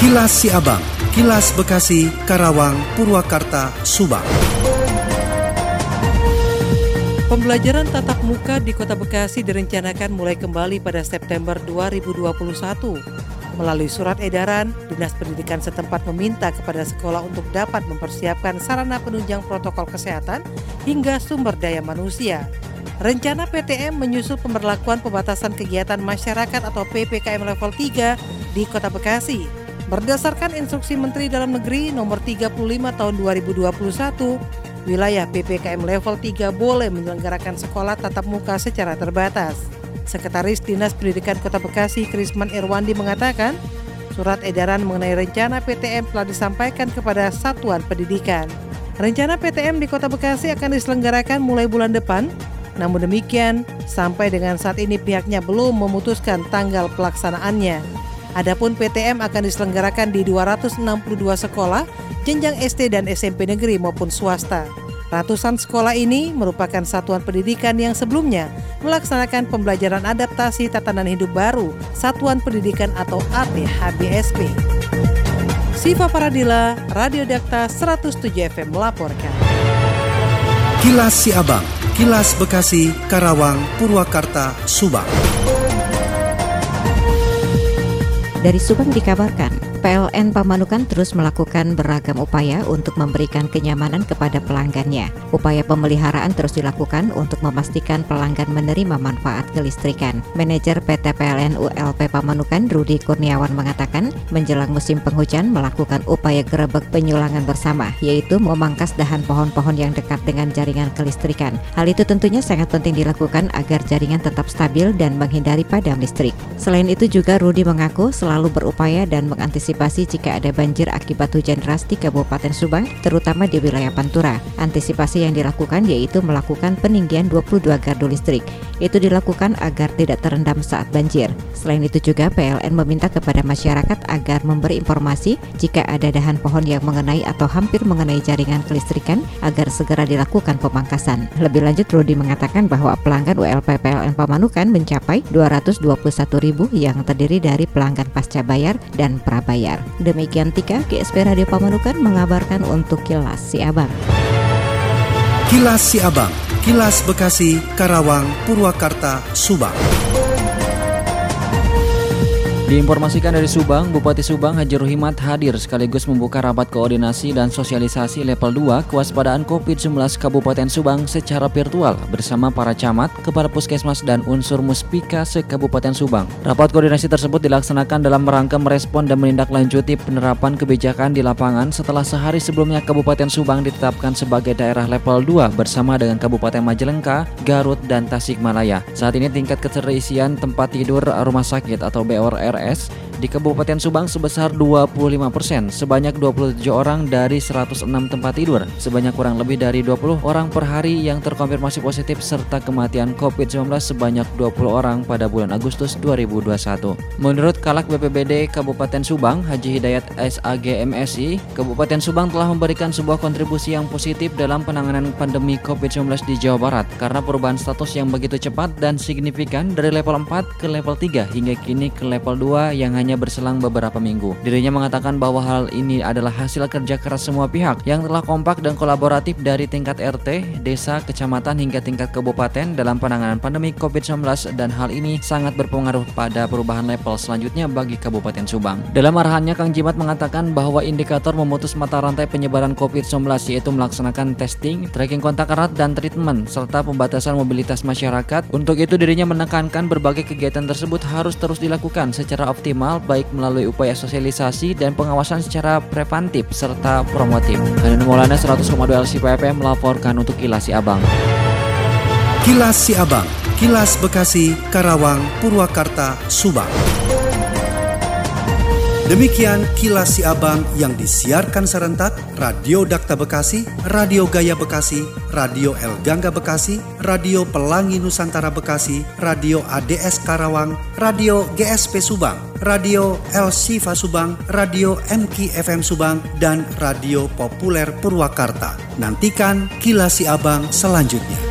Kilas Siabang, Kilas Bekasi, Karawang, Purwakarta, Subang. Pembelajaran tatap muka di Kota Bekasi direncanakan mulai kembali pada September 2021. Melalui surat edaran, Dinas Pendidikan setempat meminta kepada sekolah untuk dapat mempersiapkan sarana penunjang protokol kesehatan hingga sumber daya manusia. Rencana PTM menyusul pemberlakuan pembatasan kegiatan masyarakat atau PPKM level 3 di Kota Bekasi. Berdasarkan instruksi Menteri Dalam Negeri nomor 35 tahun 2021, wilayah PPKM level 3 boleh menyelenggarakan sekolah tatap muka secara terbatas. Sekretaris Dinas Pendidikan Kota Bekasi Krisman Irwandi mengatakan, surat edaran mengenai rencana PTM telah disampaikan kepada satuan pendidikan. Rencana PTM di Kota Bekasi akan diselenggarakan mulai bulan depan, namun demikian sampai dengan saat ini pihaknya belum memutuskan tanggal pelaksanaannya. Adapun PTM akan diselenggarakan di 262 sekolah jenjang SD dan SMP negeri maupun swasta. Ratusan sekolah ini merupakan satuan pendidikan yang sebelumnya melaksanakan pembelajaran adaptasi tatanan hidup baru Satuan Pendidikan atau APHBSP. Siva Paradila, Radio Dakta 107 FM melaporkan. Kilas Siabang, Kilas Bekasi, Karawang, Purwakarta, Subang. Dari Subang dikabarkan, PLN Pamanukan terus melakukan beragam upaya untuk memberikan kenyamanan kepada pelanggannya. Upaya pemeliharaan terus dilakukan untuk memastikan pelanggan menerima manfaat kelistrikan. Manajer PT PLN ULP Pamanukan Rudi Kurniawan mengatakan, menjelang musim penghujan melakukan upaya gerebek penyulangan bersama, yaitu memangkas dahan pohon-pohon yang dekat dengan jaringan kelistrikan. Hal itu tentunya sangat penting dilakukan agar jaringan tetap stabil dan menghindari padam listrik. Selain itu juga Rudi mengaku selalu berupaya dan mengantisipasi antisipasi jika ada banjir akibat hujan deras di Kabupaten Subang, terutama di wilayah Pantura. Antisipasi yang dilakukan yaitu melakukan peninggian 22 gardu listrik. Itu dilakukan agar tidak terendam saat banjir. Selain itu juga PLN meminta kepada masyarakat agar memberi informasi jika ada dahan pohon yang mengenai atau hampir mengenai jaringan kelistrikan agar segera dilakukan pemangkasan. Lebih lanjut, Rudi mengatakan bahwa pelanggan ULP PLN Pamanukan mencapai 221 ribu yang terdiri dari pelanggan pasca bayar dan prabayar bayar. Demikian Tika, GSP Radio Pamanukan mengabarkan untuk Kilas Si Abang. Kilas Si Abang, Kilas Bekasi, Karawang, Purwakarta, Subang. Diinformasikan dari Subang, Bupati Subang Haji Ruhimat hadir sekaligus membuka rapat koordinasi dan sosialisasi level 2 kewaspadaan COVID-19 Kabupaten Subang secara virtual bersama para camat, kepala puskesmas dan unsur muspika se-Kabupaten Subang. Rapat koordinasi tersebut dilaksanakan dalam rangka merespon dan menindaklanjuti penerapan kebijakan di lapangan setelah sehari sebelumnya Kabupaten Subang ditetapkan sebagai daerah level 2 bersama dengan Kabupaten Majalengka, Garut, dan Tasikmalaya. Saat ini tingkat keterisian tempat tidur rumah sakit atau BOR PNS di Kabupaten Subang sebesar 25 persen, sebanyak 27 orang dari 106 tempat tidur, sebanyak kurang lebih dari 20 orang per hari yang terkonfirmasi positif serta kematian COVID-19 sebanyak 20 orang pada bulan Agustus 2021. Menurut Kalak BPBD Kabupaten Subang, Haji Hidayat SAG MSI, Kabupaten Subang telah memberikan sebuah kontribusi yang positif dalam penanganan pandemi COVID-19 di Jawa Barat karena perubahan status yang begitu cepat dan signifikan dari level 4 ke level 3 hingga kini ke level 2 yang hanya berselang beberapa minggu. Dirinya mengatakan bahwa hal ini adalah hasil kerja keras semua pihak yang telah kompak dan kolaboratif dari tingkat RT, desa, kecamatan hingga tingkat kabupaten dalam penanganan pandemi COVID-19 dan hal ini sangat berpengaruh pada perubahan level selanjutnya bagi Kabupaten Subang. Dalam arahannya, Kang Jimat mengatakan bahwa indikator memutus mata rantai penyebaran COVID-19 yaitu melaksanakan testing, tracking kontak erat, dan treatment, serta pembatasan mobilitas masyarakat. Untuk itu dirinya menekankan berbagai kegiatan tersebut harus terus dilakukan secara optimal baik melalui upaya sosialisasi dan pengawasan secara preventif serta promotif. Hanun Maulana 100,2 LCPFM melaporkan untuk Kilas Si Abang. Kilas Si Abang, Kilas Bekasi, Karawang, Purwakarta, Subang. Demikian kilas si abang yang disiarkan serentak Radio Dakta Bekasi, Radio Gaya Bekasi, Radio El Gangga Bekasi, Radio Pelangi Nusantara Bekasi, Radio ADS Karawang, Radio GSP Subang, Radio El Sifa Subang, Radio MK FM Subang, dan Radio Populer Purwakarta. Nantikan kilas si abang selanjutnya.